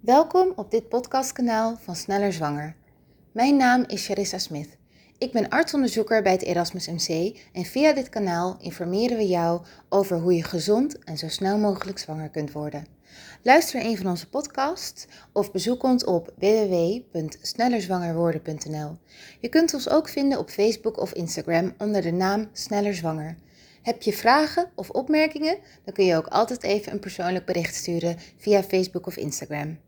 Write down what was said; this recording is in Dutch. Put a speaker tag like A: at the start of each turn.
A: Welkom op dit podcastkanaal van Sneller Zwanger. Mijn naam is Charissa Smith. Ik ben artsonderzoeker bij het Erasmus MC en via dit kanaal informeren we jou over hoe je gezond en zo snel mogelijk zwanger kunt worden. Luister een van onze podcasts of bezoek ons op www.snellerzwangerworden.nl. Je kunt ons ook vinden op Facebook of Instagram onder de naam Sneller Zwanger. Heb je vragen of opmerkingen? Dan kun je ook altijd even een persoonlijk bericht sturen via Facebook of Instagram.